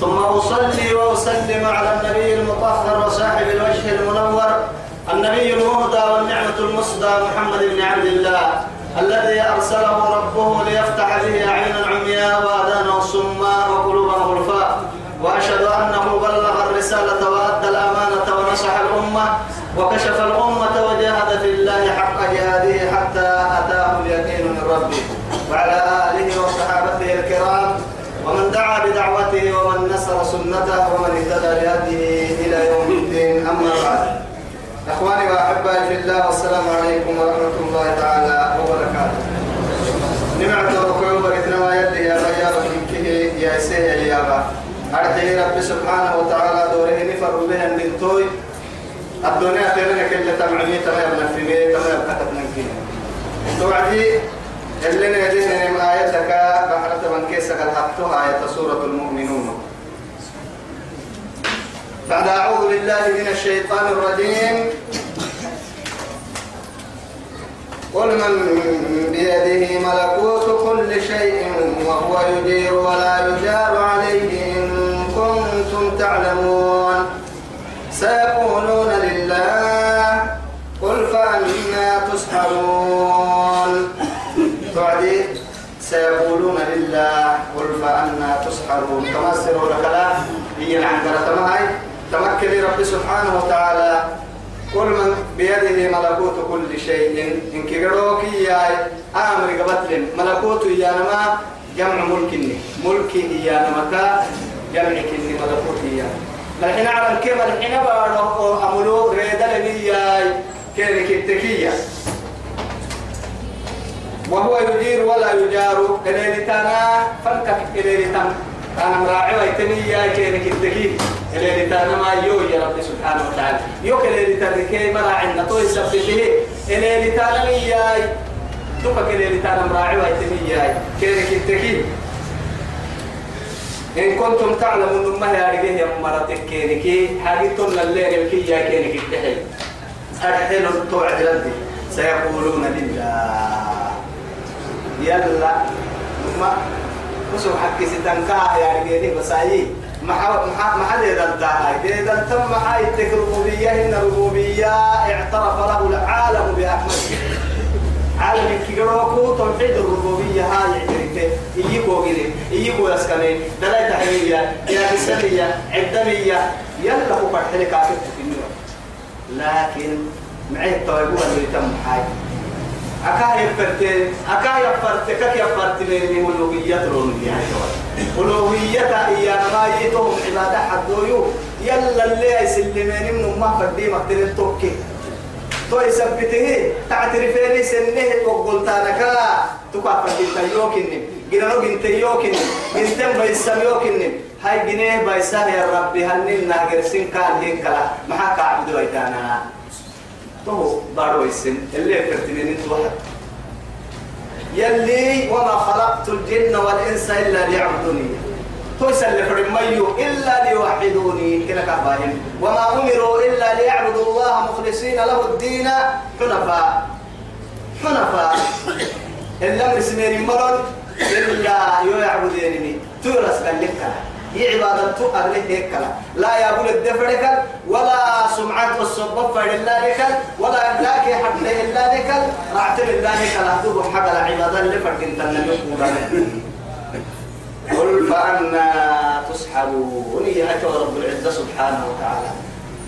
ثم أصلي وأسلم على النبي المطهر وصاحب الوجه المنور النبي المهدى والنعمة المصدى محمد بن عبد الله الذي أرسله ربه ليفتح به عينا عمياء وآذانا صماء وقلوبا غرفاء وأشهد أنه بلغ الرسالة وأدى الأمانة ونصح الأمة وكشف الأمة وجاهد في الله حق جهاده حتى أتاه اليقين من ربه وعلى آله وصحابته الكرام. ومن دعا بدعوته ومن نصر سنته ومن اهتدى بهديه إلى يوم الدين. أما بعد أخواني وأحبائي في الله والسلام عليكم ورحمة الله تعالى وبركاته. نمعت ركوع بركنا ما يدي يا غيابة كه يا سيه يا با أرحي رب سبحانه وتعالى دوره نفر بها من توي. الدنيا خيرنا كل تمعمي تمام نفمي تمام كتب نكين توعدي اللي نهديه من آياتك بحرة من كيسك الحقتها آية سورة المؤمنون. بعد أعوذ بالله من الشيطان الرجيم. قل من بيده ملكوت كل شيء وهو يجير ولا يجار عليه إن كنتم تعلمون. سيقولون لله قل فأنا تسحرون سيقولون لله قل فأنا تسحرون. تمسروا لك لا هي عندنا تمهاي تمكن رب سبحانه وتعالى. كل من بيده ملكوت كل شيء. إن كيروك يا أمر قبتل ملكوت يا نما جمع ملك ملك يا نما جمع كني ملكوت يا الحين أعلم كيف الحين بارو أملو ريدا لبيا كيرك التكية وهو يجير ولا يجار. إلى تانا فانكك إلى تانا أنا مراعي ويتني يا كيرك التكية إلى تانا ما يو يا رب سبحانه وتعالى. يو إلى تانا كي مراعي نتوي سبته إلى تانا يا تبقى إلى تانا مراعي ويتني يا كيرك التكية إن كنتم تعلمون ما هي أرجيه يا مراتك كينكي حاجتون الليل كي يا كينك التحي أرحل التوعد لدي سيقولون لله. يلا. ما وسو حق ستنكا يا رجالي بسايي. ما ما ما حد يدلتا إذا تم حاي الربوبية إن الربوبية اعترف له العالم بأحمده عالم كيروكو توحيد الربوبية هاي عتريته يجيكو غيري يجيكو يسكني. دلاي تحلية يا بسلية عدمية. يلا هو فرح لك لكن معي التوابوها اللي تم حاجة أكا يفرت أكا يفرت كك يفرت من ألوهية الألوهية ألوهية إيا ما يتهم عبادة حدويو. يلا اللي يسلمين من ما فردي مقتل توكي تو يثبته تعترفيني سنه وقلت أنا كلا تقع فردي تيوكني جنانو جنت يوكني. جنتم بيسام يوكني. هاي جنيه بيساه يا ربي هنين ناقر سين كان هين كلا. ما حكى عبد ويتانا تو بارو السن اللي فرتنين إنت واحد. يلي وما خلقت الجن والإنس إلا ليعبدوني. توسل فرميو إلا ليوحدوني كلا كفاهم وما أمروا إلا ليعبدوا الله مخلصين له الدين حنفاء. حنفاء. الامر سنين مرض إلا يعبدونني تورس قال لك. عبادة أهله هيك لا يقول الدفرك ولا سمعة الصبب إلا لك ولا ذاك حتى إلا لك رعتم إلا لك لا تبو حق العبادة اللي فرق انت قل فأنا تسحرون يا رب العزة سبحانه وتعالى.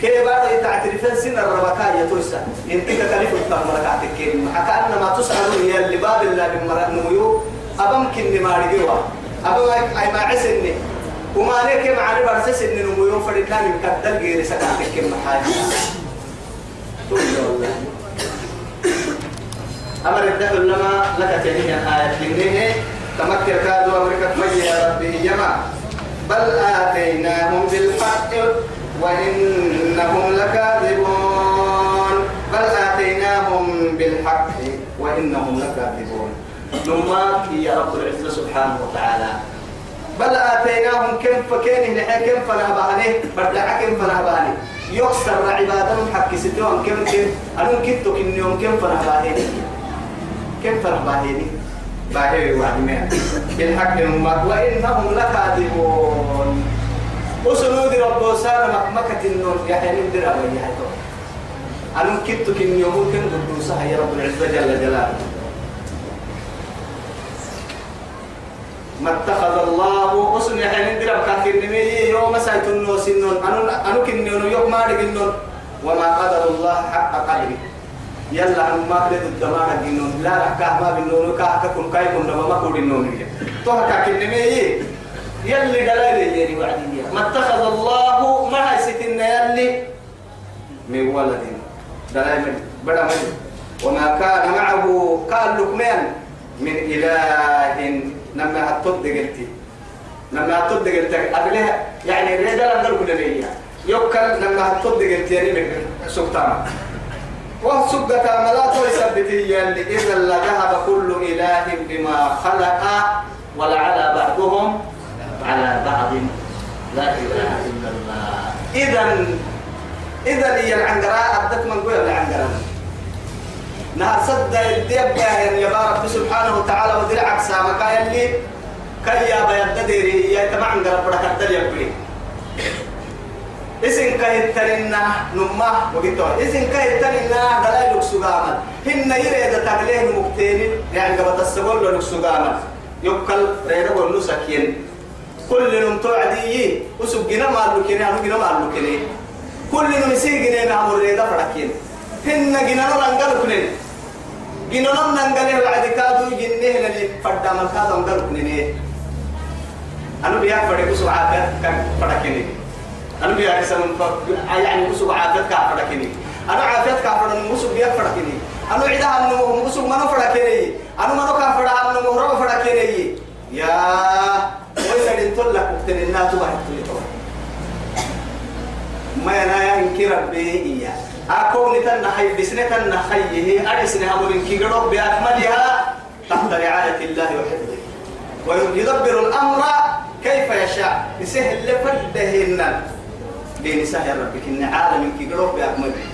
كيف بعد تعترفين سن الربكاء يتوسع ينتك كلف التمرك كين حكى أنما تسحرون هي اللي باب الله بمرأة نميو. أبمكن ما رجوا أبم أي ما عسني. وما لك مع برسس إن نمو فرد كان يكدل غير سكاتك كم حاجة أمر الدهر لما لك تهيئ آية لنه تمكر كادوا أمريكا مجي يا ربي يما. بل آتيناهم بالحق وإنهم لكاذبون. بل آتيناهم بالحق وإنهم لكاذبون. نما يا رب العزة سبحانه وتعالى. بل آتيناهم كم فكينه نحن كم فنهبانه بدع كم فنهبانه يكسر عبادهم حق ستهم كم كم أنا كنت كنيوم كم فنهبانه كم فنهبانه باهي وعدمين بالحق نما وإنهم لكاذبون. وسنود رب سانا مكة النور يا حين درا ويا حيتو أنا كنت كنيوم كم قدوسها يا رب العزة جل جلاله. ما اتخذ الله أسن يعني درب كافر نمي. يوم سايت النو سنون أنو أنو كنون يوم ما رجنون وما قدر الله حق قدره. يلا أن ما قدر الدمار جنون لا ركاه ما بنون كاه كم كاي كم نما ما كودين نون توه كافر نمي. يلي دلائل يلي وعدي ما اتخذ الله ما هيستن يلي من ولد. دلائل بڑا من. وما كان معه قال لقمان من إله لما هتود قلتي لما هتود قلتي أقلها يعني ريدا لم نقول لي يوكل لما هتود قلتي يعني سلطان وسقة ملات ويثبتي يلي إذا لذهب كل إله بما خلق ولعلى بعضهم على بعض. لا إله إلا الله. إذا إذا هي العنقراء أدت من قول العنقراء. نهار صد الدب يا رب سبحانه وتعالى ودرع عكسا مكا يلي كي يا بيد ديري يا تمع عند ربنا كتل يبري إسن كه ترنا نما وقتوا إسن كه ترنا دلائل سجاما هن يريد تغليه مكتين يعني قبل السبول لو سجاما يقل رينا ونو سكين. كل نم توعدي وسجنا مالكين أنا جنا مالكين كل نم سيجنا نعمل ريدا فرقين هن جنا نرانقل كلين. جنون ننقله بعد كادو جنه للي فردا من كادو نقل كنينه أنا بيا فرد كسو عافيت كان فركني أنا بيا كسم يعني كسو عافيت كان فركني أنا عافيت كان فرد مسو بيا فركني أنا عدا أنه مسو ما فركني أنا ما كان فرد أنه مهرب فركني يا ويسأل انتو لك وقتن الناس واحد تلتو ما ينا ينكر به إياه. أكون تنا حي بسنة تنا حيه أرسنا أمر كي قرب بأكملها تحت رعاية الله وحفظه. ويدبر الأمر كيف يشاء يسهل لفردهن بين سهل ربك إن عالم كي قرب بأكمله.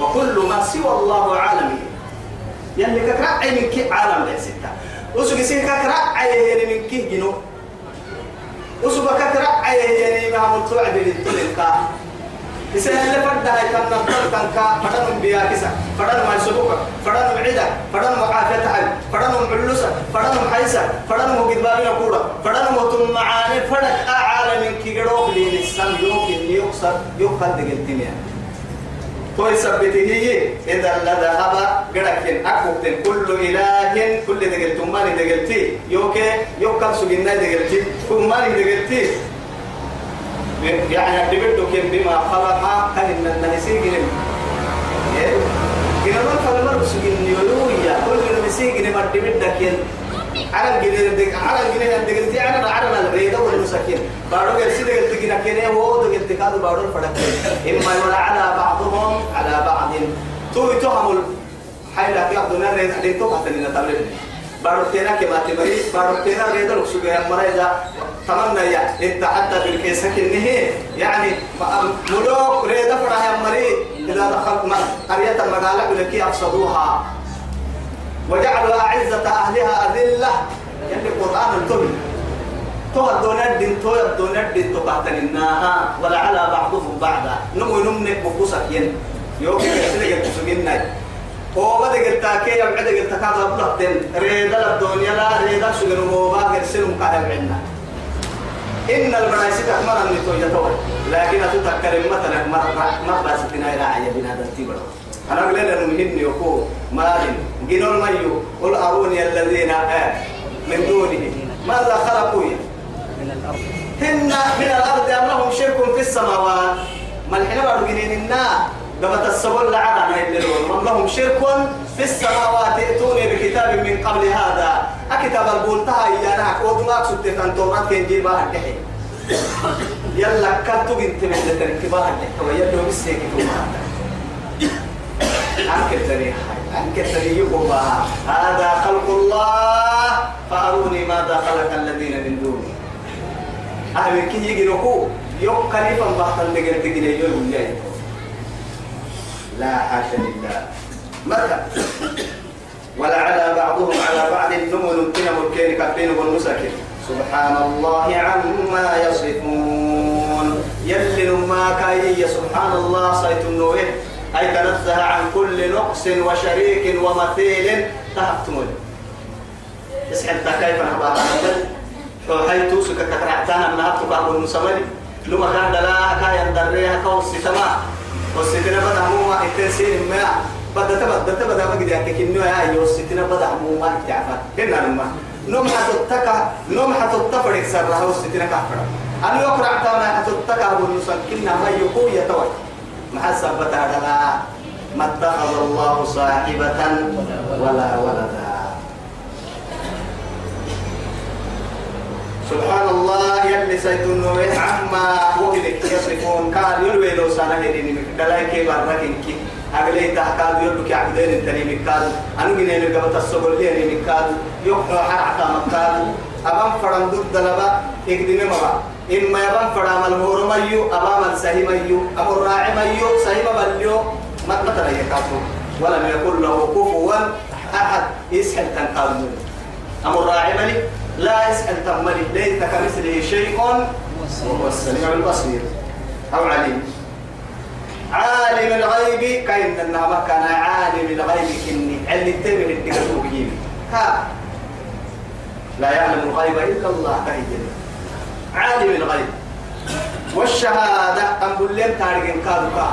وكل ما سوى الله عالم يلي كرعي من كي عالم لستة وسوق سين كرعي من كي جنو. وسوق كرعي يعني ما مطلع بالتلقى يسهل لفرد هاي كان نقدر كان كا فدان بيا كيسا فدان ما يسبوك فدان معدة فدان معافية حل فدان معلوسة فدان حيسة فدان مجد بابنا كورا فدان متم معاني فدك أعلى من كيرو لين السم يمكن يكسر يقل دقيقتين توي سبته إذا لذهب قرأكين أكوكتين كل إله كل دقيقتين مالي دقيقتين يوكي يوكل سجنا دقيقتين كل مالي دقيقتين يعني دبدو كم بما خلق كان النسيج لم كنا ما فلما رسولين يلويا كل النسيج لم دبدا كين على الجنين دك على الجنين دك أنت على على الريدة والمسكين بارو قال سيدك انت كنا كنا هو دك انت كادو بارو الفرق إما ولا على بعضهم على بعض. تو يتهم حيلا كي عبدنا ريد حدين تو قتلنا تبلد بارو تينا كما تمري بارو تينا ريدة لكسوجها مريضة تمنى يا إنت حتى في الكيسة كنه. يعني ملوك ريدة فرح يا مري إذا دخلت قرية المقالة لكي أفسدوها. وجعلوا أعزة أهلها أذلة. يعني القرآن الكل تو الدونات دين تو الدونات دين تو بعتناها ولا على بعضهم بعضا نمو نمنك بقوسك ين. يوكي يسلك يكسوكينا هو بدك التاكي يبعد قلت كذا بلطن ريدا الدنيا لا ريدا شغل هو باقي سلم كهل عنا إن المناسك أحمر أن يتوجه لكن أتذكر مثلا مرة مرة ستنا إلى عيا بنا دلتي أنا أقول لنا مهن يقول مال جنون الميو قل أروني الذين من دونه ماذا خلقوا من الأرض هن من الأرض أم لهم شرك في السماوات ما الحين بارو جنين النار قبل السبل لعنا يدلون. لهم شرك في السماوات ائتوني بكتاب من قبل هذا. أكتاب البولتها إيانا قد ما أقصد تفن توراة كنجيل بها الكحي يلا كاتو بنت من الكبار اللي يلا بس هيك أنكر تري أنكر تري يقوم هذا خلق الله. فأروني ماذا خلق الذين من دونه أهل كي يجي نكو. يوم قريبا بحثا لقد تجي يوم جاي. لا حاشا لله. متى ولا على بعضهم على بعض نمل كنا ملكين كبين والمساكين سبحان الله عما يصفون. يلي ما كاي سبحان الله سيت النوه. أي تنزه عن كل نقص وشريك ومثيل. تهتمل اسحل كيف نحبها حيث توسك من هبتك أبو المسمني لما كان دلا كاين دريها كوسي تما وسي تنا بدا مو ما بدا تبدا تبدا ما قد يحكي انه يا يوسي تنا بدا مو ما تعرف هنا لما نوم حتتكا نوم حتتفرق سرها وسي تنا كفر أنا يقرأ تما حتتكا أبو المسمني ما يقول يتوي ما حسبت دلا ما اتخذ الله صاحبة ولا ولدا. سبحان الله يلي سيدون عما وهلك يصفون كان يلوي لو سنة هديني دلاي كي باركين كي أغلي تحكاد يلوك عبدين انتني مكاد أنا جنين قبط السبل لي مكاد يقنع حرعتا مكاد أبام فرم ضد دلبا إقدمي مبا إما يبام فرم المور ميو أبام السهي ميو أبو الراعي ميو سهي مبليو ما مثلا يكاتو ولم يكن له كفوا أحد يسحل تنقال أمر الراعي ملك لا يسأل تملي ليس كمثله شيء وهو السميع البصير. أو عليم. عالم الغيب كاين انها كان عالم الغيب كني اللي تبي الدكتور ها. لا يعلم الغيب إلا الله كهي عالم الغيب. والشهادة تنقول لهم تارجين كادو كا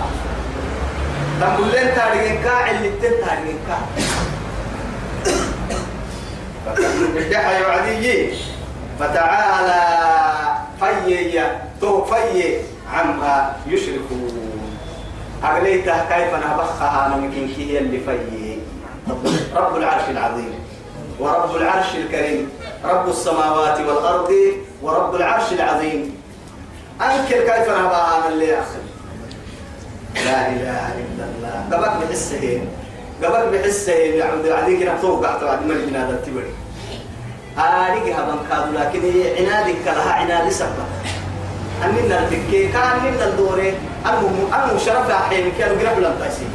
تنقول لهم تارجين كا اللي تن تارجين كا. فتعالى في تو في عما يشركون. أغليتها كيف نبخها ممكن هي اللي في رب العرش العظيم ورب العرش الكريم رب السماوات والأرض ورب العرش العظيم. أنكر كيف نبخها من اللي أخي. لا إله إلا الله. قبك بحسه قبك بحسه يعود عليك نحطوه قعدت بعد ما جبنا هذا التبري. هذه هبن كادو لكن عنادك لها عناد سبب أننا نتكي كان من الدورة المهم أنا شرف أحيان كانوا قرب لم تأسي.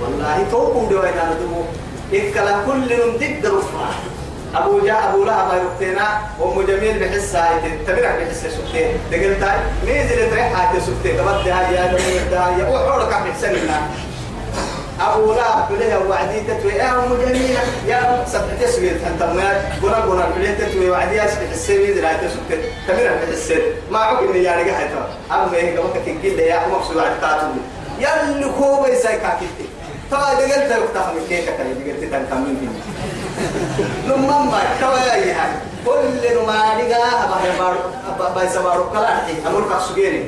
والله توقوا دوين أنا دمو إكلا كل من ضد رفع أبو جاء أبو لهب يقتنا أم جميل بحس هاي تبرع بحس سكتين دقلت هاي نزل تريح هاي سكتين قبضت هاي يا دا يا وحورك عم يحسن أبو لهب بله وعدي تتوي. يا أم جميلة؟ يا سبع تسوي أنت ما قنا قنا بله تتوي. وعدي أسبح السوي ذي لا تسكت. تمر بحسن ما عقل إني يعني قاعد أما هيك وقت كنكيل يا أخو مقصود على تاتو. يلي كوبا يساي كاكيتي توا دقلت وقتها من كيكة كلي دقلت تنكمل فيني لما ما توا يا هاي كل ما نجا أبا يبارو أبا يسبارو كلا أمور كسجيني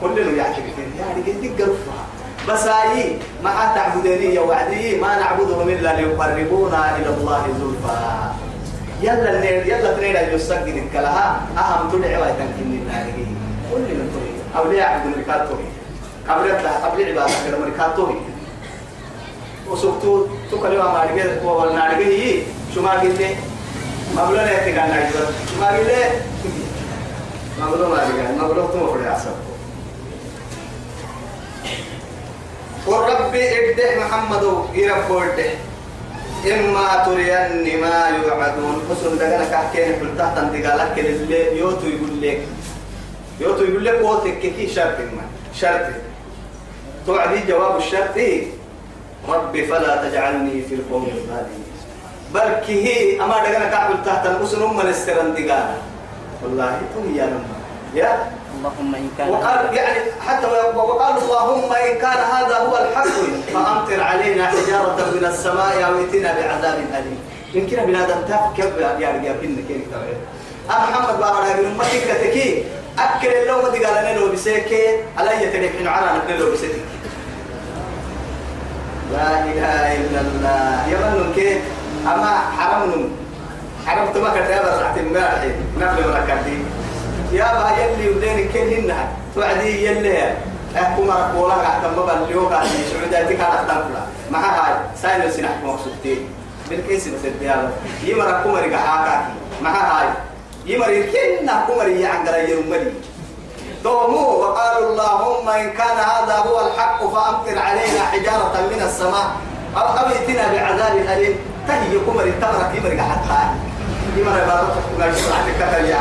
كل يحكي يعني قد قرفها بس هاي ما تعبدني يا وعدي ما نعبدهم إلا ليقربونا إلى الله زلفى. يلا الليل يلا ان يسجد كلها. أهم تدعي ويتنكن النار كل من تريد. أو ليه يعبد الملكاتوري قبل قبل عبادة كده ملكاتوري وسبتو تكلم رجع ولا رجع هي شو ما قلت؟ مبلغ لا تكان نايجر شو ما قلت؟ مبلغ ما رجع مبلغ تو مفرد عصب والرب ابده محمد يرب ورده إما تريني ما يوعدون. حسن دقنا كحكين في التحت انتقالك اللي يوتو يقول لك. يوتو يقول لك ووتك كي شرط ما شرط. توعدي جواب الشرط ربي فلا تجعلني في القوم الظالمين. بل هي أما دقنا كحكين تحت الحسن أم الاسترانتقال والله تو يا لما يا اللهم إن كان وقال يعني حتى وقال اللهم إن كان هذا هو الحق فأمطر علينا حجارة من السماء أو ائتنا بعذاب أليم. يمكن بنادم تاف كيف يعني يقين كيف أنا محمد بابا يقول أمتك كتكي أكل اللوم دي قال أنا لو بسيك. علي تنحين على نحن لو بسيك. لا إله إلا الله. يمن كيف أما حرمنا حرمت ما كتاب رحت ما نفل مركبتي. يا با يلي ودين كلهن توعدي يلي. احكم رك ولا قاعد ما بليوك على سعوداتك على تنفلا مع هاي. ساين سنح مقصودتين بالكيس بسد يا يمر كمر قاعد مع هاي. يمر كنا كمر يعنقر يومري توموا وقالوا اللهم إن كان هذا هو الحق فأمطر علينا حجارة من السماء. أو ائتنا بعذاب أليم. تهي كمر تمرك يمر حتى يمر بارك ما يشرح لك يا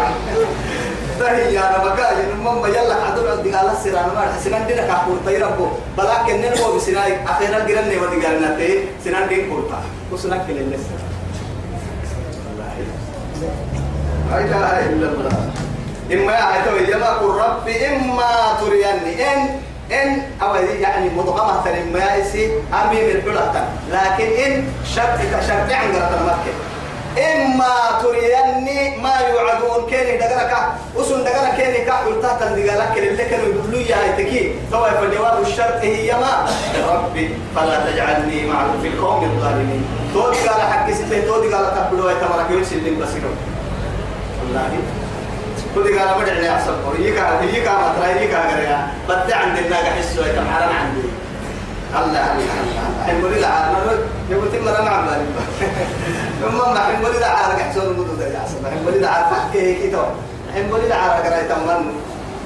تهي يا ربك مم يلا عدل عندي على السيران ما سنان دينك أقول تيربو بلا كنن هو بسناي أخيرا جرن نبض جرنا تي سنان دين كورتا وسنان كلين لسه لا إله إلا الله إما أتوا يما قل رب إما تريني إن إن أو يعني مضغمة إما يسي أمي من لكن إن شرط شرط عن قرة المكة إما تريني ما يوعدون كيني دقرك أسن دقرك كيني كحول تحت الدقالك اللي كانوا يقولوا يا هيتكي طبعا فجواب الشرط هي ما. ربي فلا تجعلني معهم في القوم الظالمين. تودي قال حق ستة تودي قال تقبلوا يتمرك يرسل بسيرهم والله. كل قال بدع لي أحسن. هيك هيك ما ترى هيك أجريا بدع عند الناقة حسوا يتم حرام عندي. الله الله الله حمولي العار يقول تم رمى عمالي ثم ما حمولي العار كحسون المدود يا أحسن حمولي العار فك هيك تو حمولي العار أجري تمن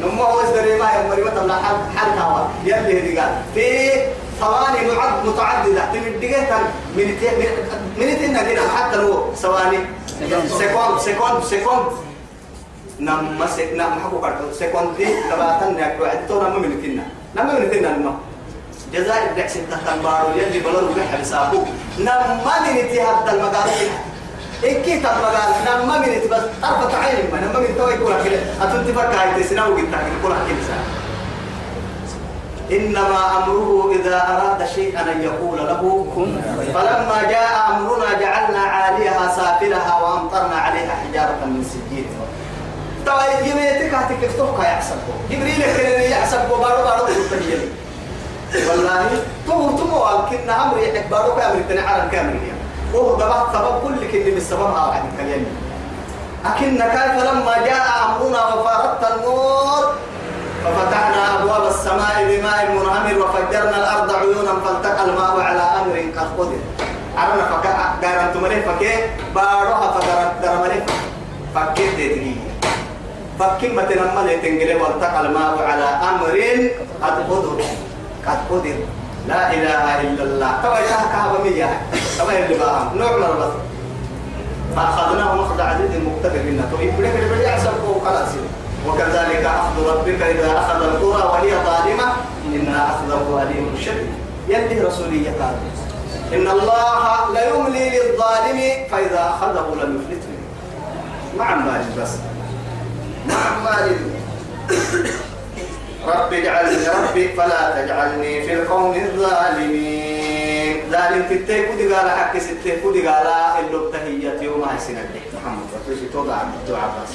نمو. هو إسدري ما يمري ما تبلا حل حل هوا يلي هدي قال. في ثواني معد متعددة. تمدقة من من من كده حتى لو ثواني. سكوند سكوند سكوند نما سك نما حكوا كارتو سكوند دي تبعتن يا كوعد تو نما منتنا نما منتنا نما إنما أمره إذا أراد شيئا أن يقول له. كن فلما جاء أمرنا جعلنا عاليها سافلها وأمطرنا عليها حجارة من سجيل توا يميتك هتك تفوق يحسب جبريل كان يحسب بارو بارو. والله تو تو كنا أمر يحك بارو كامل تنع على كامل وهو دبا سبب كل كلمه بالسبب ها واحد كلام لكن كيف لما جاء أمرنا وفارت النور ففتحنا أبواب السماء بماء منهمر وفجرنا الأرض عيونا فالتقى الماء على أمر قد قدر. عرنا فكا قارنت مريف فكي باروها فقرت درمريف فكيت تدري فكم تنمى لتنجري والتقى الماء على أمر قد قدر. قد قدر. لا إله إلا الله. توا إله كهبة مية توا اللي بقى نوع مربط فأخذناه مخذ عزيز مقتدر منا. تو يبلك اللي بدي أحسن وكذلك أخذ ربك إذا أخذ القرى وهي ظالمة. إن أخذه أليم شديد يلي رسولية إن الله لا يملي للظالم فإذا أخذه لم يفلته مع مالك بس. مع مالك رب اجعلني ربي فلا تجعلني في القوم الظالمين. ظالم في التيكو دي قال حق ستيكو دي قال اللي بتهيت يوم هاي محمد وتوشي توضع الدعاء بس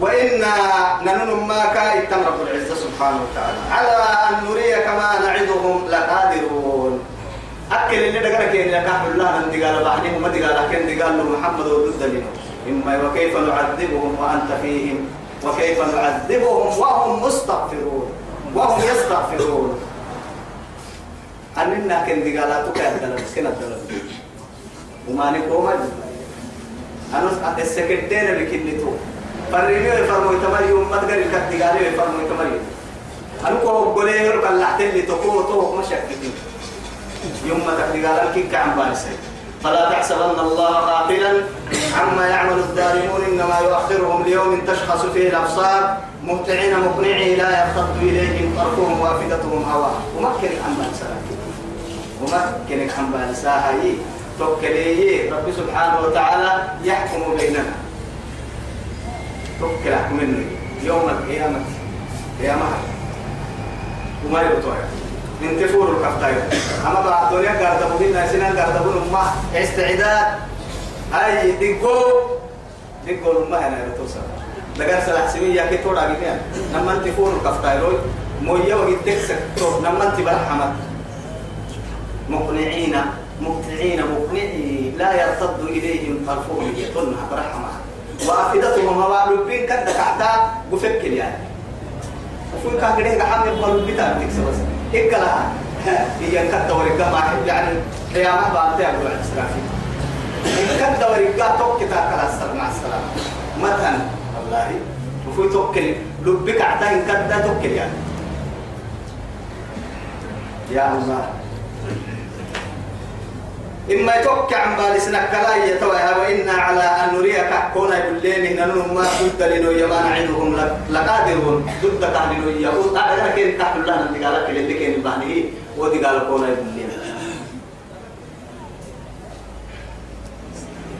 وإنا ننن ما كايتم رب العزة سبحانه وتعالى. على أن نريك ما نعدهم لقادرون. أكل اللي دقنا كين يكاح الله أن قال بعدهم ما قال كين قال له محمد ولد لنا إما وكيف نعذبهم وأنت فيهم؟ وكيف نعذبهم وهم مستغفرون وهم يستغفرون. أننا كن قال تكاد دلم سكنة دلم. وما نقوم أنا السكتين بكنتو. فرمي فرمو تمري وما تقدر كتي قالي فرمو تمري أنا كو قولي يرك الله تلي تكو تو مشك يوم ما تقدر قال كي كعم بارسي؟ فلا تحسبن الله غافلا عما يعمل الظالمون إنما يؤخرهم ليوم تشخص فيه الأبصار مهطعين مقنعي لا يرتد إليهم طرفهم وافدتهم هواء ومكن عن بارسا ومكن عن بارسا هاي توكلي ربي سبحانه وتعالى يحكم بيننا. توكل منه يوم القيامة. قيامة. وما يبطوها. من تفور الكفتاير أما بعد الدنيا قاعد تقول لنا سنان قاعد تقول ما؟ استعداد. أي دقو دقو ما هنا يتوصل لقد سلح سمية كي تورا بكين لما انت فور الكفتاير مويا وقتك سكتور لما انت برحمة مقنعين مقنعين مقنعين لا يرتد إليهم طرفهم يطلنا برحمة وأفئدتهم هواء لبين كد كعتا بفكر يعني. كان قريه حامل قالوا بيتا تكسب بس. هيك لها هي كد ورقة يعني. قيامة بعد يا أبو الإسرافيل كد ورقة توك تاكل السلام مع السلامة مثلا والله وفي توكل لبك عتا إن توكل يعني يا الله إما يتوقع عن بالسنا كلا يتوى وإنا على أن نريك كونا يقولين إن ما ضد لنو يما نعينهم لقادرون ضد كهلنو يقول الله أن تقالك اللي كين بانه ودي قال كونا يقولين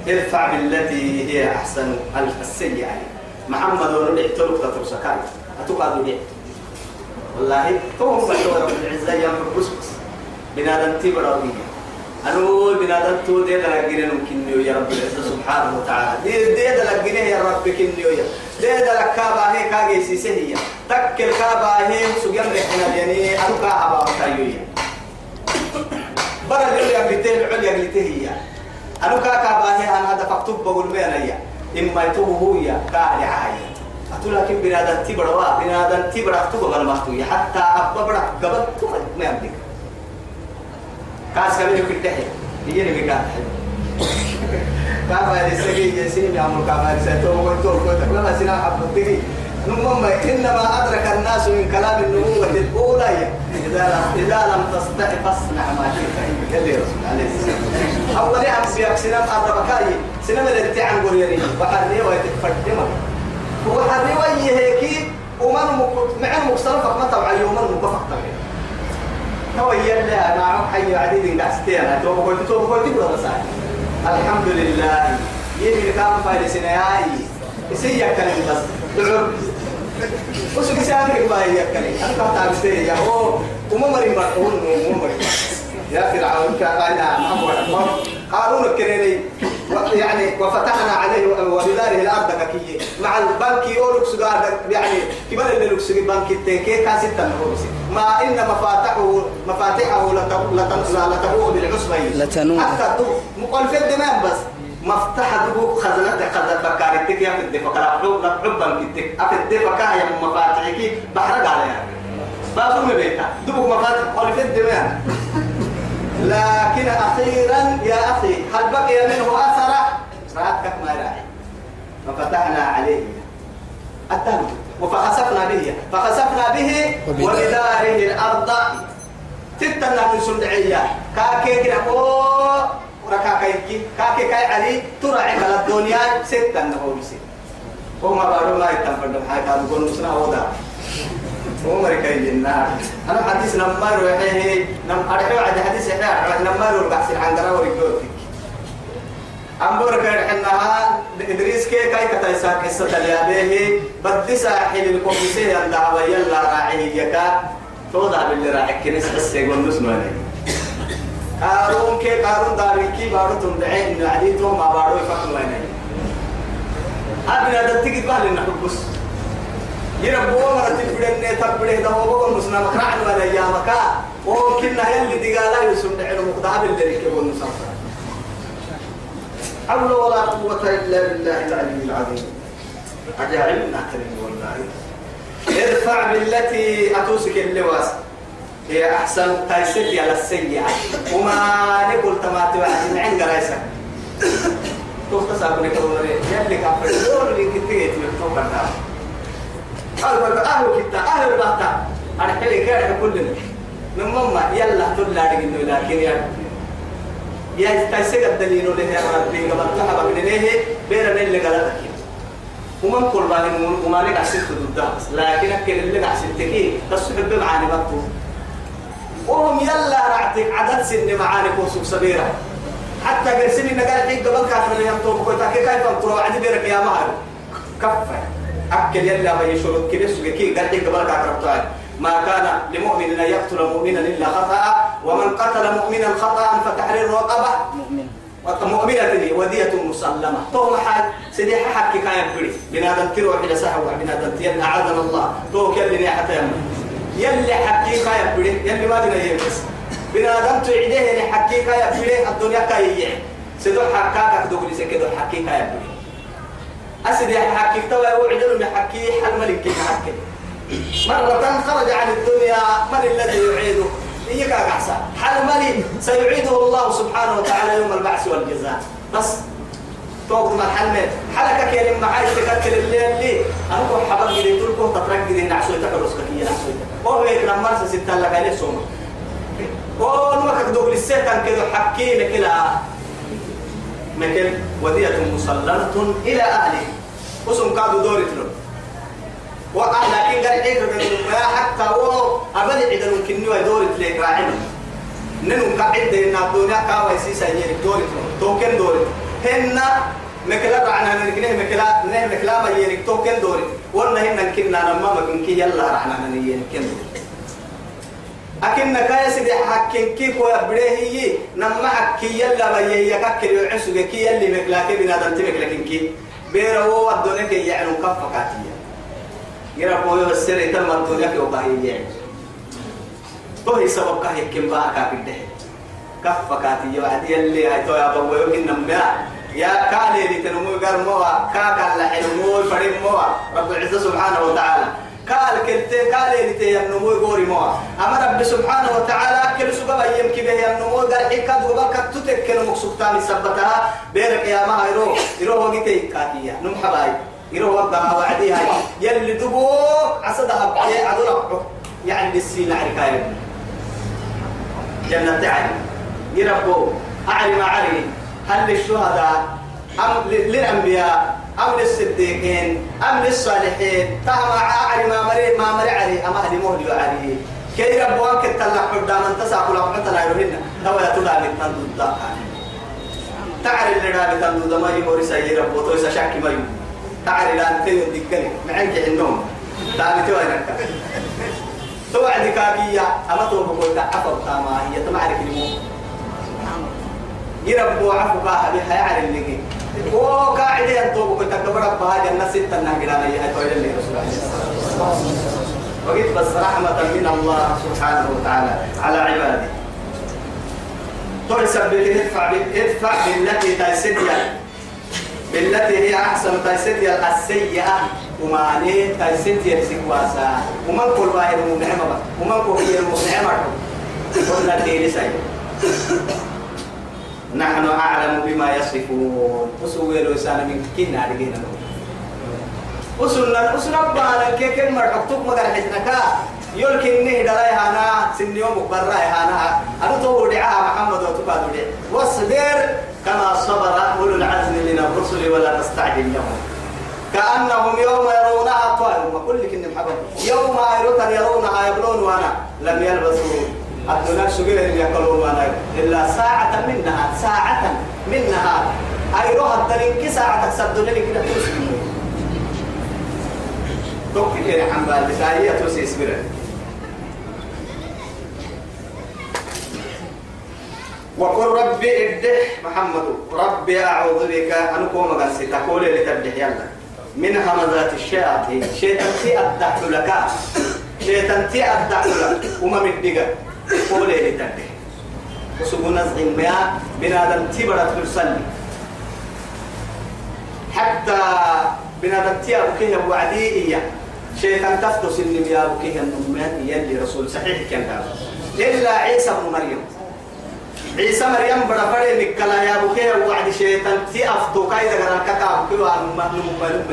ارفع بالتي هي أحسن السيئة محمد ونبع تلوك تترسكاي أتوقع دولي والله توهم بشورة رب العزة ينفر بس بس بنادم تبرا بيه أنو بنادم تو دي دلقين ممكن يا رب العزة سبحانه وتعالى. دي دي دلقين يا رب كنيو يا. دي دلق كابا هي كاجي سيسهية تكل كابا هي سجن رحنا يعني أنو كابا وتايوية بدل اللي يقلتين العليا قلتهي أنو كابا هي أنا فكتب بقول بينيا إما يتوه هو يا. كاهل عاية. أتو لكن بنادم تبرا بنادم تبرا تبغى المحتوية حتى أبغى برا قبل تبغى ما يملك كاس في التحية هي اللي بيقال كافة السجي يسيم يا عمر كافة السجي وقلت له لما سنا حبتي نمم إنما أدرك الناس من كلام النبوة الأولى. إذا إذا لم تستطع فاصنع ما شئت. قال لي رسول عليه السلام أول يوم سياق سنام أدركاي سنام اللي تعن قريري وحرني ويتفدمك وحرني ويه هيك ومن معن مكسرفك ما تبع يوم مكفق تبعي هو يلا مع حي عديد قاستينا تو قلت تو ولا صح الحمد لله. يمي كان فايدسنا ياي يسيا كلام بس. وش كسامك ما هي كلام أنا كنت عارف يا هو وما مري هو وما مري يا فرعون كان أنا محمد قارون الكريني يعني وفتحنا عليه وبداره الأرض ككيه مع البنك يولوكس قاعد يعني كمان اللي لوكس البنك التنكي كان ستة ما ان مفاتحه مفاتيحه لتنوء بالعصبة لتنوء حتى مقال في الدماغ بس مفتاح دبو خزنة خزنة بكارتك يا في الدفاع حب حب بنكتك أفي الدفاع يا مفاتيحك بحرق عليها. بابو مبيتا دبو مفاتيح قال في الدماغ لكن أخيرا يا أخي هل بقي منه أثر؟ رأتك ما راعي ففتحنا عليه. الدم وفخسفنا به. فخسفنا به. وبداره الأرض. تتنا من سندعية كاكي كده أوه وركاكيكي كاكي كاي علي ترعي على الدنيا ستة نهو بسي وما بارو ما يتنفردم حاجة تقول نسنا وضع عمر كي النار أنا حديث نمار وحيه نم أرحوا عند حديث إحنا نمار وربحث عن درا ورجوتك أمبر كان إنها إدريس كي كاي كتايسا قصة اليابيه بدي ساحل الكوميسي عند يلا راعي يكا توضع باللي راعي كنيس بس يقول نسمع قارون كي قارون دارين كي بارو تندعين نعديتو ما بارو يفهم ويني أبنا دتيجي بالي نحبس يربو مرة تبدأ تبدأ ده هو بقول مسنا مكرع ولا يا مكا. وكنا يلي دقالا يسمع على مقدار اللي يكون مسافر حول ولا قوة إلا بالله العلي العظيم. أجاعل نعترف والله ادفع بالتي أتوسك اللواس. هي أحسن تيسير على السيئة وما نقول تماتي واحد من عند رئيسك تختصر بني كبري يلي كفر اللي كتير يتوقع النار أهل أهل كتا أهل بحتا أنا حلي كاره كلنا نمما يلا تلا رجلنا لكن يا يا تيسير الدليل اللي هي ربي قبل تحب من ليه بيرنا اللي قالتك ومن بالي وما لك عسيت ضدها لكن أكل اللي عسيت كي تصحب معاني بطو وهم يلا رعتك عدد سن معاني كوسوك سبيرة. حتى قرسني نقال حين قبل كافر اللي يمتوب كويتا كيف ينطروا عدي بيرك يا مهر كفر أكل يلا ما يشرط كده سوى كي قال حين قبل كافر ما كان لمؤمن أن يقتل مؤمنا إلا خطأ. ومن قتل مؤمنا خطأ فتحرير رقبة مؤمن. مؤمنة ودية مسلمة. تو حال سيدي حكي كان بري بنادم تروح إلى سحوة بنادم يلا أعاذنا الله. تو كلني حتى يمنا يلي حكي كان بري يلي ما دنا يمس بنادم تعيده يلي حكي كان بري الدنيا كاي سيدو حكاك دوغلي سكدو حكي كان بري أسد يحكي توا وعدل يحكي حل ملك يحكي مرة خرج عن الدنيا من الذي يعيده؟ إياك أحسن؟ حل ملك سيعيده الله سبحانه وتعالى يوم البعث والجزاء. بس توقف ما حل حلقة كلمة معاي تكتل الليل لي. أنا كو حبل جدي تلقو تترك جدي نعسو يتحرس كي نعسو وهو يكرم مرسى ستة لك عليه سوما ونمك دوب للسيطان كده حكي لك لا مكن ودية مسلمة إلى أهله وسم كادو دورت له وأهل لكن قال إيه ما حتى هو أبدا إذا ممكن نوى دورت لك راعنا ننو قاعد إن الدنيا كاوي سيسا يجي دورت له توكن دورت هن مكلا رعنا نكنه مكلا نه مكلا ما ينك توكن دورت ولا هن كنا لما ما كنك يلا رعنا نينك دورت أكن كاي سيدي حكين كيف ويبريه هي نما حكي يلا ما يككل يعسوك كي يلي مكلاكين كي بيرا هو الدنيا كي يعني كفة كاتية. يرى قوي والسر تم الدنيا كي وقاهي يعني تو سبب كاهي كم بقى كاكده كفة كاتية بعد يلي هاي تو يا بابا يمكن نما يا كالي اللي تنمو قرموا كاكا لحلمو فرموا رب العزة سبحانه وتعالى. قال كنت قال لي تي النمو يقولي مو أما رب سبحانه وتعالى كل سبب أيام كبه النمو قال حكا دوبا كتتك كل مقصودتان سبتها. بيرك يا ما يرو يرو وقتي كاتيا نم حباي يرو وقتها وعدي هاي يلي دبو عصدها بحي عدو ربعه. يعني بالسين عركاية جنة عين. يربو. أعلي ما علي هل للشهداء أم للأنبياء أم للصديقين أم للصالحين. تهم أعلي ما مري ما مري علي أما هدي مهدي عليه كي ربوان كتلا قدام أن تساق لهم حتى لا يرهن. لو يتدع من تندود تعرف اللي رابط تندود ما يموري سيئ ربو تويسا شاكي ما يموري تعرف لا أنت يدكني معك عندهم. تعرف توينك توعد كابية أما توبكو تعفر تاما هي تمعرك الموت يربو عفو كاها بها يعرف اللي هو قاعد ينطوب كنت كبر بها جنة ستة نهجنا لي هاي تويل اللي رسول الله وقيت بس رحمة من الله سبحانه وتعالى على عباده. تحسب ادفع ادفع بالتي تيسديا بالتي هي أحسن تيسديا السيئة. وما عليه تيسديا سكواسا. ومن كل واحد منعمة ومن كل هي المنعمة قلنا دي لسي نحن أعلم بما يصفون. وسوي له سنة من كنا علينا وسنة وسنة بانا كي كم مرحبتك ما قال حسنك يلكن نه دلاي هانا سن يوم هانا. أنا تو دعاء محمد وتقاد دعاء. واصبر كما صبر أولو العزم من الرسل ولا تستعجل لهم كأنهم يوم يرونها طائر كل كن محبب. يوم يرونها يبلون وأنا لم يلبسوا. الدنيا سجل اللي يقولون وأنا إلا ساعة منها ساعة منها. أي روح الدنيا ساعة تكسب لي كده؟ توكل يا حنبال بساية توسي سبرة وقل ربي ادح محمد ربي أعوذ بك أن كوما قلسي تقول اللي تبدح يلا. من همزات الشياطين شيطان تي أدح لك. شيطان تي أدح لك. وما مدقك قول لي تبدح وسبو نزع ما بنادم تبرت ترسلني حتى بنادم تي أبكيه وعدي شيطان تفتس إن يا أبكيه النمات يلي رسول صحيح كان إلا عيسى بن مريم. عيسى مريم بڑا بڑے نکلا یا بکے وعد شیطان تی أفتو کای دغرا کتا کلو ان مخلوق ملوم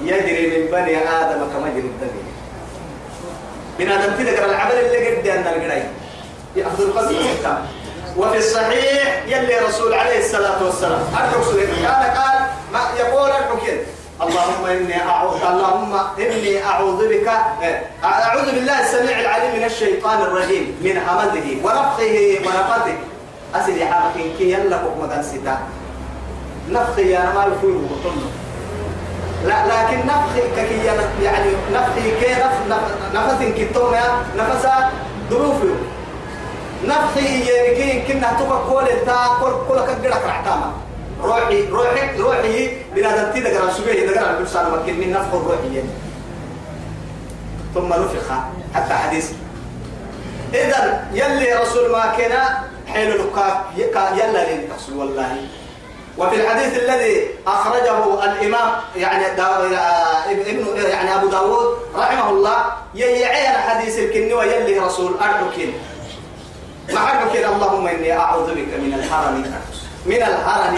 من بني آدم كما يجري الدم من تی دغرا العمل اللي قد ان القرأي. ياخذ القلب وفي الصحيح يلي رسول عليه الصلاة والسلام. الرسول قال قال ما يقول الحكيم اللهم إني أعوذ اللهم إني أعوذ بك أعوذ بالله السميع العليم من الشيطان الرجيم من همزه ونفخه ونفثه. حركين كي يلا مدن ستا نفخي أنا ما يفوي لا لكن نفخي كي يعني نفخي كي نفخ نفس كتوم يا نفس ظروفه نفخي يعني كنا تبقى كل تا كل كل كجرك رعتاما روحي روحي روحي بنادم تي دغرا سبيه دغرا كل سنه مكن من نفخ الروحي ثم نفخ حتى حديث. اذا يلي رسول ما كان حين لقاك يلا لين تحصل والله. وفي الحديث الذي أخرجه الإمام يعني ابن يعني أبو داود رحمه الله يعين حديث الكن ويلي رسول أرحكين. معك اللهم إني أعوذ بك من الحرم من الحرم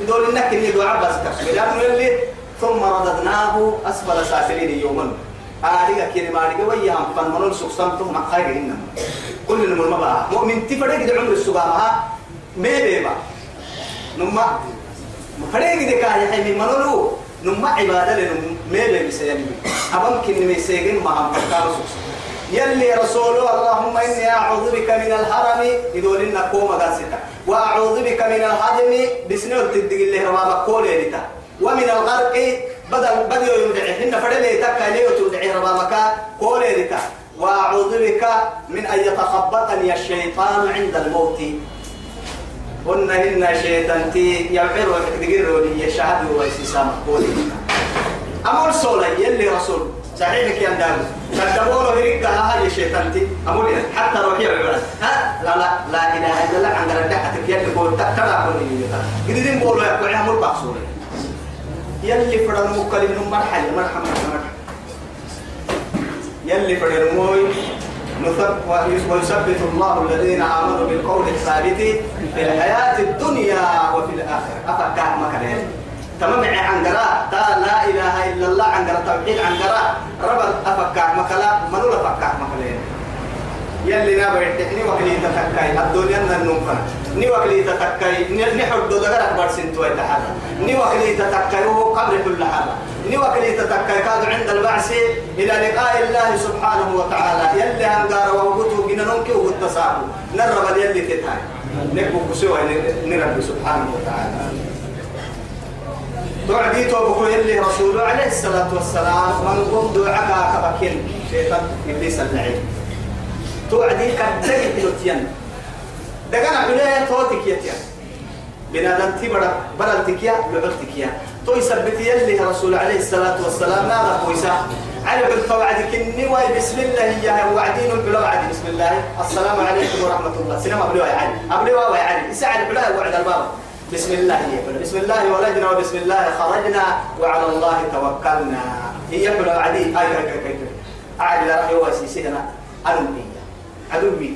يقول إنك إني دعاء بس ثم رددناه أسفل سافلين يوما. آديك كلمة آديك وياهم فنمنون سكسمتهم مع خير إنما كل المرمى مؤمن تفرق عمر السبامها ميبيبا نما فريق دي كاي حي من منولو نما عبادة لنم ميبي بسيالي أبم كن ميسيجن ما هم فكارو يلي رسول اللهم إني أعوذ بك من الحرم يدول إن كوما قاستا وأعوذ بك من الهدم بسنور تدق الله ربابا كولي ومن الغرق بدل بدل يدعي هن فدلي تكا ليه تدعي ربابك كولي لك وأعوذ بك من أن يتخبطني الشيطان عند الموت. هن شيطان تي يعبر وتقدر لي يشهد ويسسام قولي أمر سولا يلي رسول. صحيح كي أندام كدبولو هريك هاي الشيطان تي. أمر حتى روحي عبرة ها لا لا لا إله إلا الله عند ردحتك يلي قول تكتلا قولي قدرين بولو يقول عمر بقصوري يلي فرن مكلم مرحل مرحل مرحل. يلي فرن موي ويثبت الله الذين آمنوا بالقول الثابت في الحياة الدنيا وفي الآخرة. أفكار مكان تمام عن قراء تا لا إله إلا الله عن قراء توحيد عن قراء رب أفكار مكلا منو أفكار مكلا يلي نابع تحني وكلي تتكاي. الدنيا ننفنا ني وكلي تتكاي. نحد دغرك برسن توي تحرى ني وكلي تتكاي. قبر كل حاجة ني وكلي تتكاي كاد عند البعث إلى لقاء الله سبحانه وتعالى. يلي هنقار ووجوده جنانك والتصاب نرب يلي تتاي نكبو كسوة نرب سبحانه وتعالى. توعدي توبكو يلي رسوله عليه الصلاة والسلام. من قم دعاك كبكين شيطان إبليس اللعين توعدي كدك تلوتيان دقنا حليه توتك يتيان بنادم تبرا برلتك يا لعلتك يا تو يثبت يلي رسول عليه الصلاة والسلام ماذا كويسا على بالقواعد كني واي بسم الله يا وعدين بلا وعد. بسم الله. السلام عليكم ورحمة الله. سلام أبلوا يا علي. أبلوا يا علي. يسعد بلا وعد الباب. بسم الله يقول بسم الله ولدنا. وبسم الله خرجنا. وعلى الله توكلنا. هي بلا وعدي. أي أي أي أي أعلى رأي واسيسنا أنبي عدوي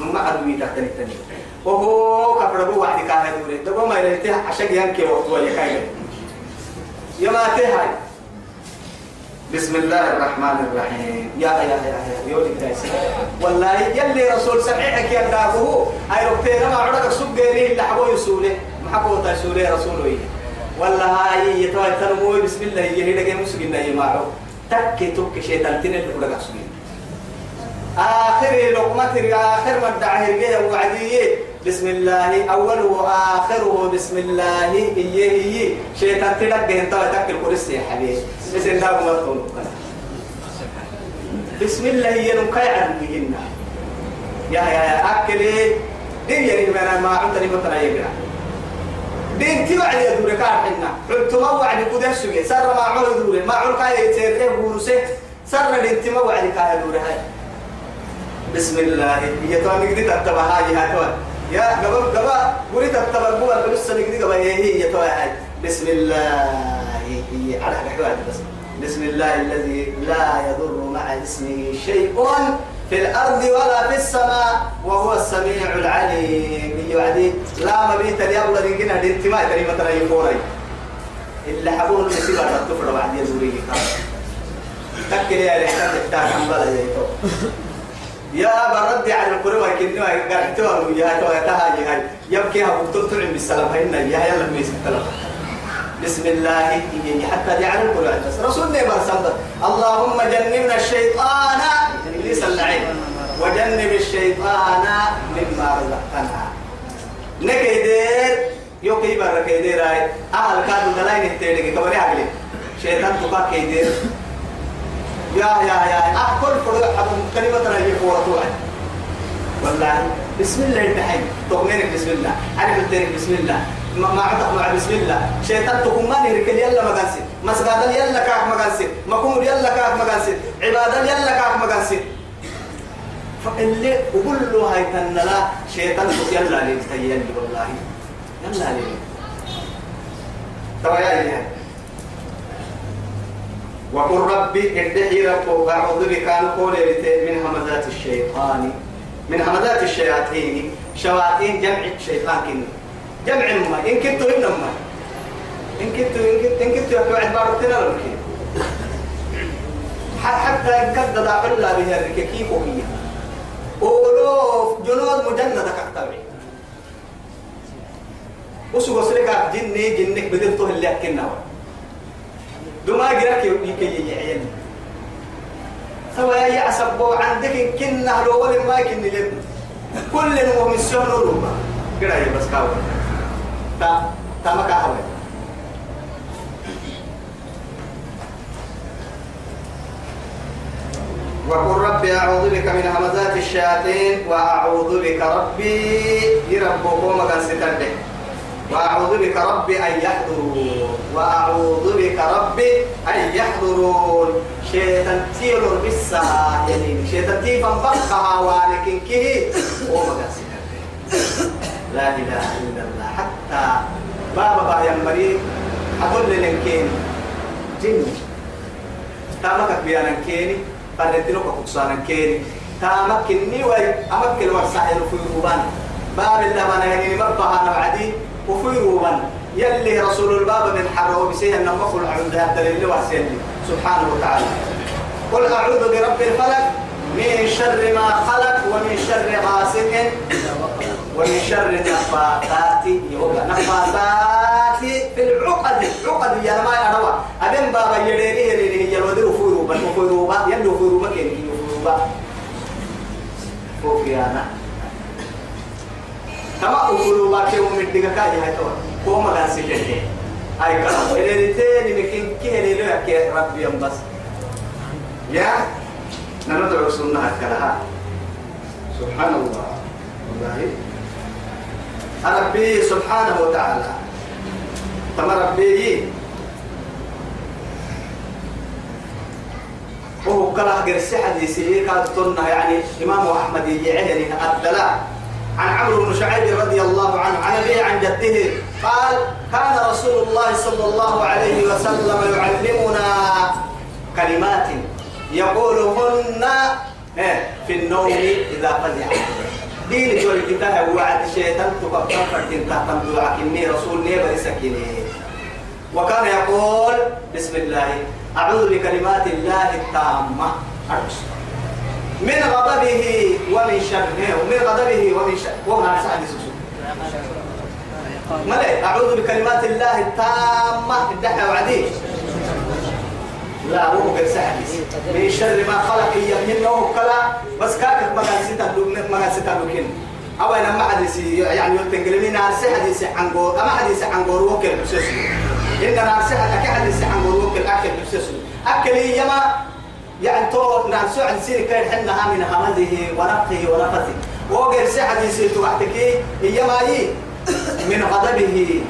نما عدوي تحت التاني وهو كفربو وعد كان يدور دبو ما يلتها عشان ينكي وقت ولا كاين يا ما تهاي. بسم الله الرحمن الرحيم. يا يا يا يا يولي كايس. والله يلي رسول صحيحك يا دابه هاي ربتنا ما عرق سوق غيري اللي حبوا يسوله. ما حبوا تسوله رسوله والله هاي يتوي تنمو بسم الله يهي دغه مسكين يا معو تك تك شيطان تنل كل سوين آخر لقمة آخر مدعه هرقية وعدية بسم الله أوله وآخره. بسم الله. إيه إيه. شيطان تلقى انت وتأكل كرسي يا حبيبي. بسم الله مرتون بسم الله ينقى عدوهن يا يا يا أكل. دين يعني ما ما عمتني مثلا يقرأ دين توعد يا دوري كارحنا قلت ما وعد كده سوي سر ما عول دوري. ما عول كاي تيرته بورسه سر دين تما وعد كاي دوري هاي. بسم الله. هي تو نقدي تتبع هاي هاي تو يا قبل قبل تتبع قبل بس نقدي قبل هي هي تو هاي بسم الله. هي على حاجة بس. بسم الله الذي لا يضر مع اسمه شيء في الأرض ولا في السماء وهو السميع العليم. يوعدي لا مبيت اليوم الذي كنا دي انتماء كلمة يقوري اللي حبون نسيبها تطفر بعد يزوري تكل يا لحتاج تحتاج عن بلد يا برد على القرى وكنوا قرحتوا يا تو تهاجي هاي يبكي ها وتطلع بالسلام هينا يا يلا ميس بسم الله حتى جعل القرى رسولنا برسل اللهم جنبنا الشيطان ابليس اللعين وجنب الشيطان مما رزقتنا نكيدير يوكي برا كيدير هاي أهل كادو دلاين التيلي كبري عقلي شيطان تبا كيدير يا يا يا أكل فرد حبم كلمة رهيب فورة والله بسم الله الرحيم تغنينك بسم الله؟ أنا قلت بسم الله. ما ما عندك مع بسم الله. شيطان تقوم ما نركل يلا ما مسجد يلا كاك ما مقوم يلا كاك ما عبادة يلا كاك ما فاللي وقول له هاي تنلا شيطان يلا لي تيلي والله. يلا لي تويا يعني وقل ربي ادعي ربك أعوذ بك أن أقول من همزات الشيطان من همزات الشياطين شياطين جمع الشيطان كن جمع ما إن كنت إنما إن كنت إن كنت إن كنت يقعد بارتنا لك حتى إن كنت ضاع الله بها الركيك وهي أولوف جنود مجندة كتابي وسو وسلك جني جنك بدلته اللي أكلنا دوما جرك يكي يعين سوى يا عصبو عندك كنا لو ولا ما كن لب. كل من سون روما كده بس كاو. تا تا ما كاو. وقل ربي أعوذ بك من همزات الشياطين وأعوذ بك ربي. يربكم مكان ستنده وأعوذ بك ربي أن يحضرون. وأعوذ بك ربي أن يحضرون. شيطان تيلور بسا يعني شيطان تيفا بقها ولكن كه وما لا إله إلا الله. حتى بابا با ينبري أقول لنكين جن. تامك بيانا كيني فردتنو كوكسانا كيني تامك كني وي أمك الورسائل في ربان باب اللبن يعني مبها نبعدي وفي روبا يلي رسول الباب من حرو بسيه أن مخل عند هذا الدليل واسيلي سبحانه وتعالى. قل أعوذ برب الفلك من شر ما خلق ومن شر غاسق ومن شر النفاثات يوغا نفاثات في العقد. عقد يا ما يروى أبن بابا يديني يديني يلودي فيروبا وفيروبا. يلو فيروبا كين فيروبا فوفيانا كما أقولوا ما كيو من دقة هاي توا كوما ما سيجي هاي كلام اللي تاني ممكن كه اللي له كي ربي يوم بس يا نندعو سنة كلها سبحان الله والله ربي سبحانه وتعالى تما ربي وهو كلا غير حديثي كانت يعني إمام أحمد يعهني الدلاء عن عمرو بن شعيب رضي الله عنه عن أبيه عن جده قال كان رسول الله صلى الله عليه وسلم يعلمنا كلمات يقولهن إيه، في النوم إذا فزع دين جول كتاب وعد شيطان تكفر فردين تحت مدوعك إني رسول نيبر سكيني وكان يقول بسم الله أعوذ بكلمات الله التامة. أرسل من غضبه ومن شره. ومن غضبه ومن شره ومن سعد ملئ أعوذ بكلمات الله التامة الدحى وعديه لا هو غير سهل من شر ما خلق يمنه كلا بس كاك ما كان ستا ما كان ستا لكن أو أنا ما حدث يعني يتنقل من أرسي حديث عن جور أما حديث عن جور وكل بسسو إن أرسي حديث عن جور وكل أكل بسسو أكل يما يعني تو نعم سوى سير كان حنا من همزه ونفخه ونفثه وغير سي حديث توحتك هي ما من غضبه.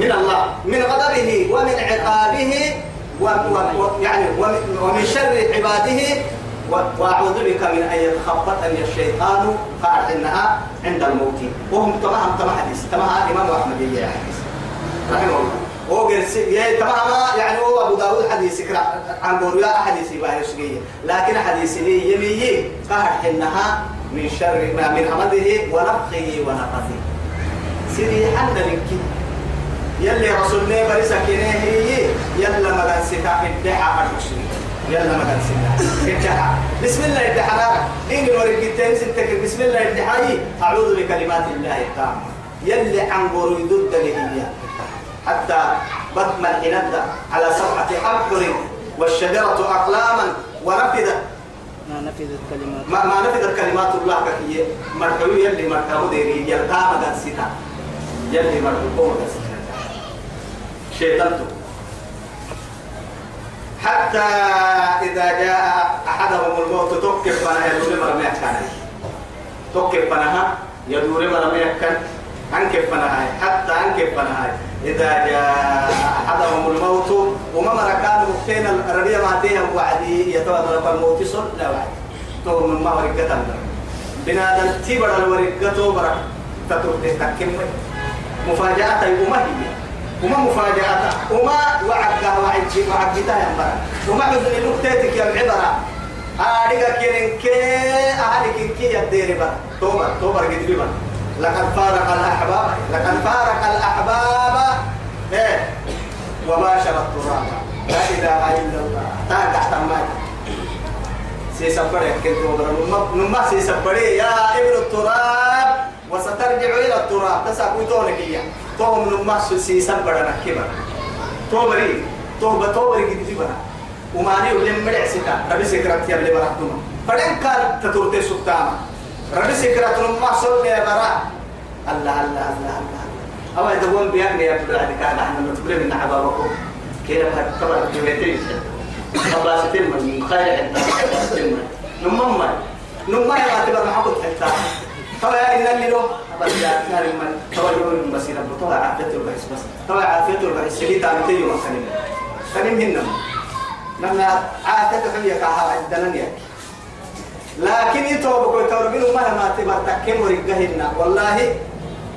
من الله. من غضبه ومن عقابه يعني ومن شر عباده وأعوذ بك من أن يتخبطني الشيطان قاعد إنها عند الموت. وهم تمام تمام حديث. تمام إمام أحمد حديث. رحمه الله. هو قرس يا تمام يعني هو أبو داود حديث كرا عن بوريا حديث باهي سجيه لكن حديث لي يمي قهر انها من شر ما من حمده ونفخه ونفثه سيدي حنا لك يلي رسول الله بريسا هي. يلا ما كان سكا الدحى المسلمين يلا ما كان سكا الدحى بسم الله الدحى دين الورقتين ستك بسم الله الدحى أعوذ بكلمات الله التامة. يلي عن ضد هي حتى بطم الحنة على سبعة أبحر والشجرة أقلاما ونفذت. ما نفذت كلمات. ما, ما نفذت كلمات الله كهي. مركبي يلي مركبه ديري يلقى مدن ستا يلي ستا شيطانته حتى إذا جاء أحدهم الموت توقف بنا يدور مرمي كان. توقف بنا يدور مرمي كان. أنكف بنا حتى أنكف بنا إذا جاء أحدهم الموت وما مركان مكتين الربيع ما تيهم وعدي يتوضى الموت صل لا وعد. تو من ما ورقة بنادم تبر الورقة برك تترك تكمل مفاجأة وما هي. وما مفاجأة. وما وعدها وعدها وعدها يا مرة وما حزن نكتتك يا العبرة. أريك كيرن كي أهلك كي يدير بقى توبة توبة قد بقى لقد فارق الأحباب لقد فارق الأحباب. إيه؟ وباشر التراب. لا إله إلا الله. تاقع تمام سيسبري كنت نما سيسبري يا ابن التراب. وسترجع إلى التراب. تساقوا تونك إياه. توم نما سيسبري نكبر توبري توبة توبري قد بقى وماني ولم مرع ستا. ربي سكرت يا بلي برحتما فدن كان تتورتي سبتاما ربي سكرت نما صل يا برا. الله الله الله الله أو إذا هو بيعني يا بلاد كان إحنا نتبرم من عبابكم كده كبر جوهتين خلاصتين من خير حتى خلاصتين من. نمما نمما يا تبر معبود حتى. طبعا إن اللي له. يا كان من توجه بس ينبض طبعا عافيته البحث بس. طبعا عافيته البحث. سلي تعبتي يوم كنيم كنيم هنا لما عافيته حية كها عندنا لكن يتوبك ويتوربين مهما تبرتكم ورقهن. والله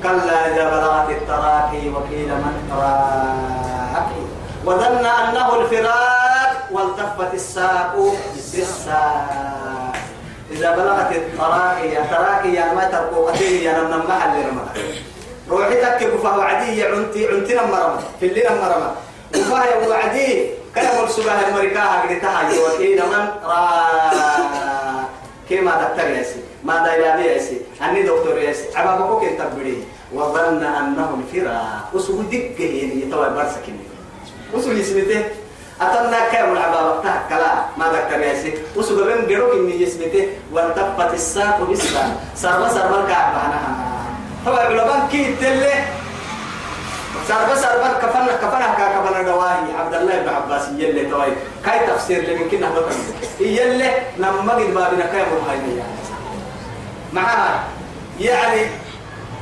كلا إذا بلغت التراقي وقيل من راقي وظن أنه الفراق والتفت الساق بالساق. إذا بلغت التراقي يا تراقي يا ما ترقوا أتيه يا نم محل رمضان روحي تكب فهو عدي عنتي عنتي نمرمى في الليل نمرمى وفاه وعدي كان مرسوبها المريكاها قلتها وقيل من راق كما دكتور ياسي ما دايلا ياسي أني دكتور ياسي عبا بقوك انت بدي وظن أنهم فراق وسوق دقة يعني يتوى برسكين وسوق يسمته أتمنى كام العبا وقتها كلا ما دكتور ياسي وسوق بين بيروك إني يسمته وانتفت الساق بالساق سربا سربا الكعب عنها طبعا بلبان كي تلي سربا سربا كفنا كفنا كفنا دواهي عبد الله بن عباس يلي توي. كاي تفسير لمن كنا بكم يلي لما قد بابنا كاي مرهاي معها يعني.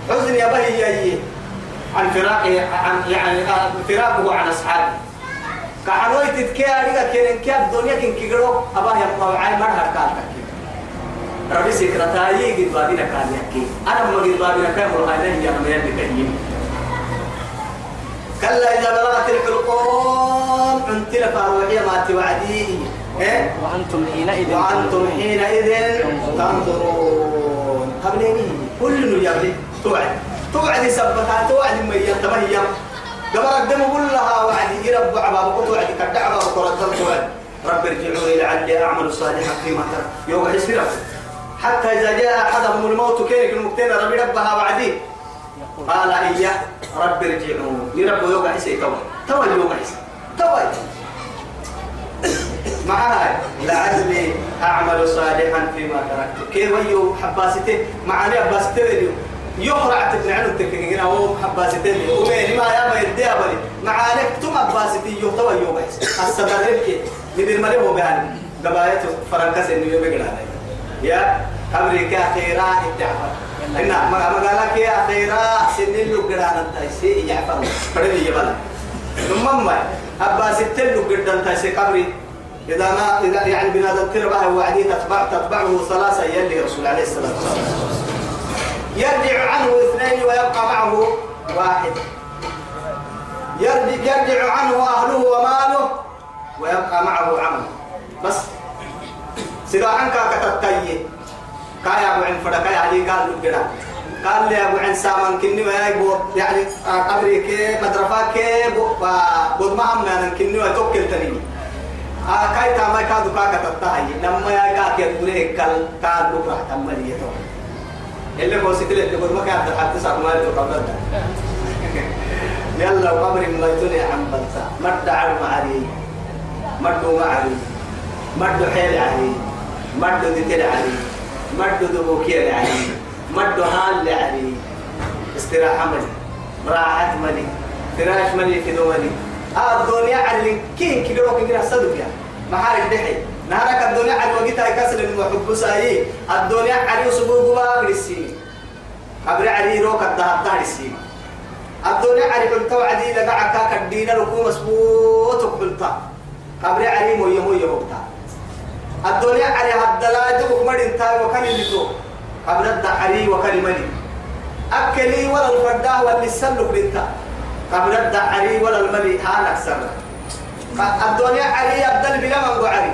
حزن يا بهي عن فراقه عن يعني فراقه عن أصحابه. كعنوي تتكي اريغا كيرن كي الدنيا كن كيغرو أبا يبقى عاي مرها كالك ربي سكرتاي قد بابنا كان يحكي أنا ما قد بابنا كان مرهاي يا من يلي كيم كلا إذا بلغت الحلقوم أنت لفاروحية ما توعديه إيه؟ وأنتم حينئذ وأنتم حينئذ تنظرون. قبليني كل يبلي توعد. توعد سبتها. توعد من يتمهي قبل الدم قول لها وعد يرب عبابك توعد كدعبا وقرد توعد. رب ارجعوا إلى لعلي أعمل صالحا فيما ترك. يوم حسرة حتى إذا جاء أحدهم الموت كيف المكتين ربي ربها وعديه قال إياه رب ارجعوا يرب يوم حسي توا توا اليوم حسي. توا معها لعلي أعمل صالحا فيما تركت. كيف ويو حباسته؟ معاني حباسته اليوم يخرع تبنعنو التكيكين هو حباسته ومين ما يا ما يدي أبلي معاني تم حباسته يو. توا يوم حسي. السبريك ندير مالي هو بهاني قبايت فرنكس إنه يوم يقرأ يا. أمريكا خيرا التعفر إن ما ما قالك يا خيرا سنين لو قرأنا تايسي يعفر فرد يبلا ثم ما؟ أبا ستين لو قرأنا تايسي قبري. إذا ما إذا يعني بنادم تربح وعدي تتبع تتبعه ثلاثة يلي رسول عليه الصلاة والسلام. يرجع عنه اثنين ويبقى معه واحد. يرجع يرجع عنه أهله وماله ويبقى معه عمله. بس. سيدا عنك كتتيي كايا أبو عن فدا كايا علي قال له قال لي أبو عن سامان كني ما يبو يعني قبري كي مدرفا كي بود ما هم أنا كني وتوكل تاني آه كاي تا ما كادو كاكا تتاهي. لما يا كاك يقول كل كاد لو راح تملي يتو اللي هو ستلت تقول ما كان حتى صار ما له قبل. يلا قبري ما يتوني عم بلتا. مد عرم علي معري مد حيل علي مد دتل علي مد دبوكي علي مد هال علي استراحة ملي راحة ملي فراش ملي كدو ملي. آه الدنيا علي كين كيلو كين صدق يا ما حارك دحي. نهارك الدنيا على وقتها كسر المحب ساي الدنيا علي سبوع قبا قرسي قبر علي روك الدهب تهرسي الدنيا علي قلت وعدي لقعك كدينا لكم مسبوط قلت قبر علي مو يمو يموتا الدنيا علي هدلا جبك مدين تاي وكان اللي تو قبل الدحري وكان مدين أكلي ولا الفرداه واللي سلك لنتا قبل الدعري ولا الملي هانك سر الدنيا علي يبدل بلا من علي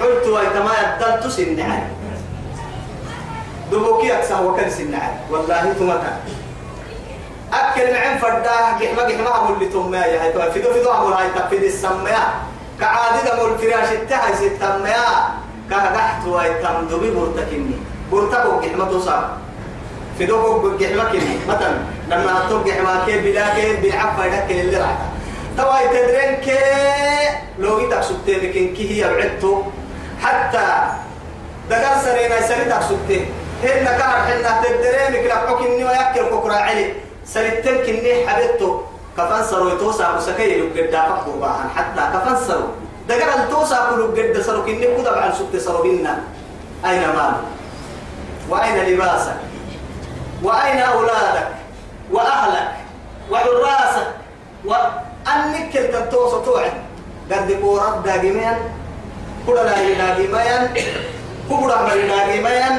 قلت ويتما يبدل تسن علي. دبوكي أكسه وكل سن علي. والله تمتا أكل معين فرداه جحمة جحمة أقول لي تم يا هاي فيدو فيدو أقول هاي تفيد السماء كعادة أقول الفراش التهاي ستم يا كهدحت ويتم دبي برتكني برتكو جحمة تصاب فيدو جحمة كني. مثلا لما أتوقع جحمة كي بلا كي بيعفى يدك اللي راح. توا تدرين كي لو جيتك سبتين لكن كي هي بعدتو حتى دقال سرينا سريتك سبتين. هنا كار حنا تدرين كلا حكيني ويأكل كوكرا علي. سريتن كني حبيتو كفن سرو يتوسع مسكي لو قد قربان حتى كفن سرو دقال التوسع كلو قد سرو كني كذا بعد سبت سرو بينا أين مال وأين لباسك؟ وأين أولادك؟ وأهلك؟ وعراسك وأنك كنت توصى توعد. قد قورت داقمين كل لا يداقمين كبر أحمد يداقمين.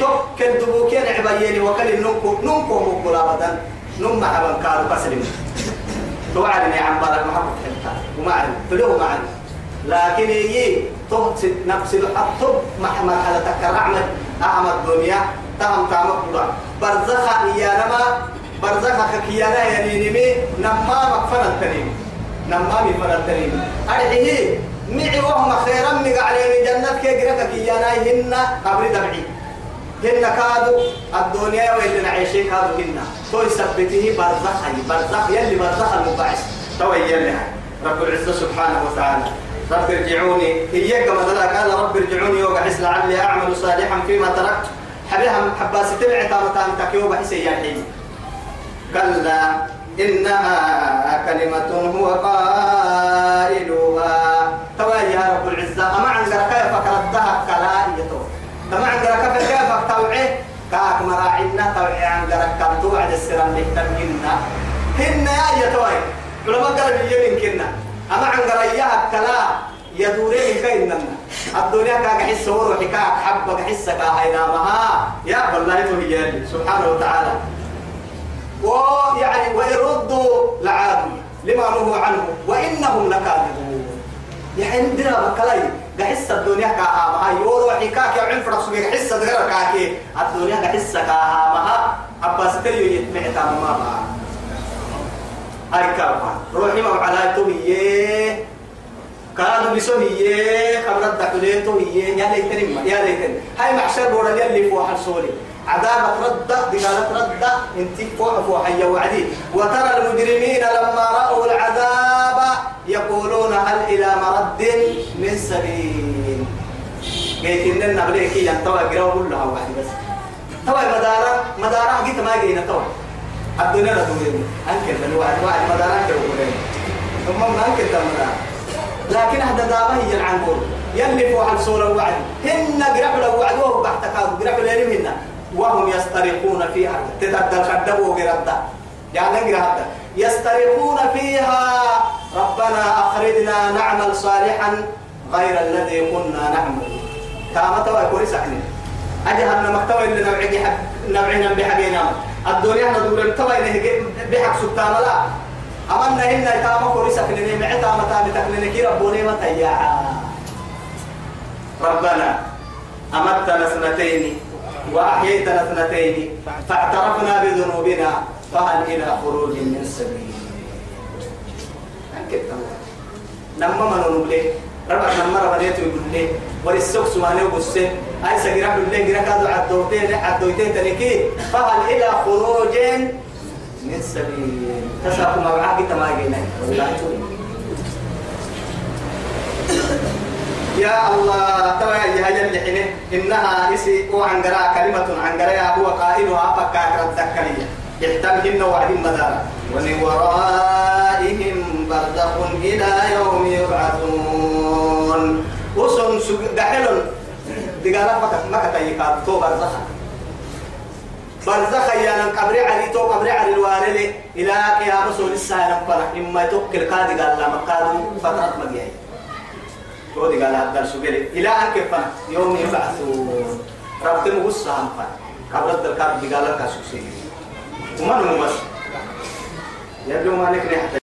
توكل دبوكين عبايين وكل ننكو ننكو مقبل أبدا. نم حبا كارو كسلم توعدني عن بارك محمد حتى. وما عرف تلوه ما عرف لكن يجي تهت نفس الحط محمد على تكر أحمد أحمد دنيا تهم تامك برزخ إيانما برزخ كيانا يعني نمي نما مكفر التريم نما مكفر التريم أرحيه معي وهم خيرا عليه جنة كيانا هن قبر دمعي هن كادوا الدنيا ويلي نعيشين كادوا هن. تو يثبته برزخ برزخ يلي برزخ المبعث تو يلي. رب العزة سبحانه وتعالى. رب ارجعوني. إياك مثلا قال رب ارجعوني وقعس لعلي أعمل صالحا فيما تركت. حبيها حباس تبع تامتان تكيو بحسي الحين كلا إنها كلمة هو قائلها توالي يا رب العزة أما عن كيف فكرتها كلا يتو أما عن كيف توعي كاك عن قرأ توعد السلام لحتمنا هن يا يتوي علماء قال بيجين كنا أما عن قرأيها كلا يدورين كيننا الدنيا كاك حس وروحي كاك حبك حسك هاينا مها يا والله هي سبحانه وتعالى ويعني ويردوا لعادوا لما نهوا عنه وإنهم لكاذبون يعني عندنا بكلاي قحس الدنيا كاها ما يورو حكاك يا عين فرق سبيك حس غير كاكي. الدنيا قحس كاها ما عباس تليو يتمع تام ما ما هاي كابا روحي ما على تو هي كانوا بسوهي خبرت دخلته هي يا ليتني يا ليتني. هاي محشر بورا يلي فوق السوري عذاب رد دقالة رد. انت فوق فوق حي وعدي. وترى المجرمين لما رأوا العذاب يقولون هل إلى مرد من سبيل؟ قيت إن النبلي كي ينتوى قراء كلها واحد بس. توى مدارة مدارة قيت ما جينا توى. الدنيا لا تقولين أنكر من واحد واحد مدارة كيف يقولين ثم ما أنكر مدارة. لكن هذا دابا هي العنقول يلي فوق الصورة وعد هن قرب له وعد وهو بعد قرب له وهم يسترقون فيها. تتبدل خدبوا قردا يعني قردا يسترقون فيها. أخرجنا نعمل صالحا غير الذي كنا نعمل. كما توا يقول سحني أجهل مكتوى اللي نوعي حق نوعينا بحقنا الدنيا ندور توا بحق سبتان لا أمنا هنا تاما كوري سحني معتا متا متكلني كي ربوني متى ربنا أمتنا سنتين وأحييتنا اثنتين فاعترفنا بذنوبنا فهل إلى خروج من سبيل أكيد نما ما نقول ربع نما ربع نيتو يقول لي ورسوك سمانه وبسه أي سجرا لي جرا كادو عدوتين عدوتين تنكي فهل إلى خروج من سبيل تساقوا مبعاك تماجينا يا الله ترى يا هجل لحنه إنها إسي وعن قراء كلمة عن قراء هو قائلها فكاك الذكرية يحتمهن وعد مدارا ومن ورائهم برزخ إلى يوم يبعثون. وسن دحل دقالة مكة مكة يكاد تو برزخ برزخ يا نم قبر علي تو قبر علي الوالد إلى قيام رسول السلام فرح إما توكل قادي قال لا مقادم فترة مجيئة. تودي قال هذا السجل إلى أن كيف يوم يبعثون. ربط مغصة هم فان قبل الدكار قال هو بس. يدو ما نكني حتى